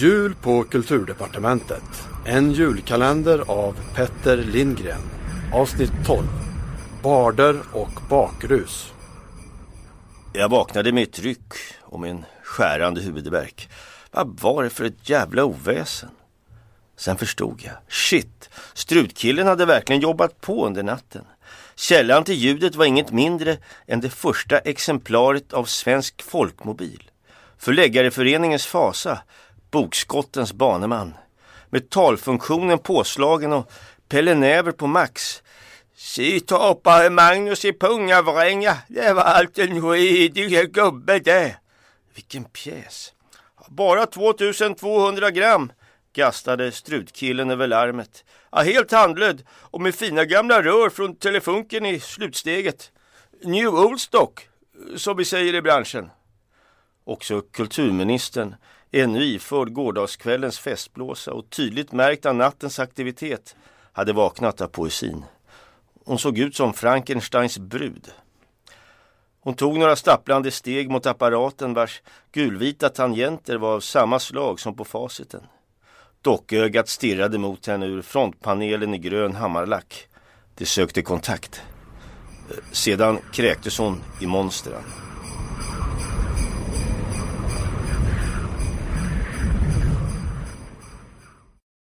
Jul på Kulturdepartementet. En julkalender av Petter Lindgren. Avsnitt 12. Barder och bakrus. Jag vaknade med ett ryck och med en skärande huvudvärk. Vad var det för ett jävla oväsen? Sen förstod jag. Shit, strutkillen hade verkligen jobbat på under natten. Källan till ljudet var inget mindre än det första exemplaret av Svensk Folkmobil. Förläggareföreningens fasa, bokskottens baneman. Med talfunktionen påslagen och Pelle Näver på max. Si torpare Magnus i Pungavränga, det var allt en skidige gubbe det. Vilken pjäs. Bara 2200 gram, gastade strutkillen över larmet. Ja, helt handlöd och med fina gamla rör från telefunken i slutsteget. New Old Stock, som vi säger i branschen. Också kulturministern, ännu iförd gårdagskvällens festblåsa och tydligt märkt av nattens aktivitet, hade vaknat av poesin. Hon såg ut som Frankensteins brud. Hon tog några stapplande steg mot apparaten vars gulvita tangenter var av samma slag som på faciten. Dockögat stirrade mot henne ur frontpanelen i grön hammarlack. Det sökte kontakt. Eh, sedan kräktes hon i monstren.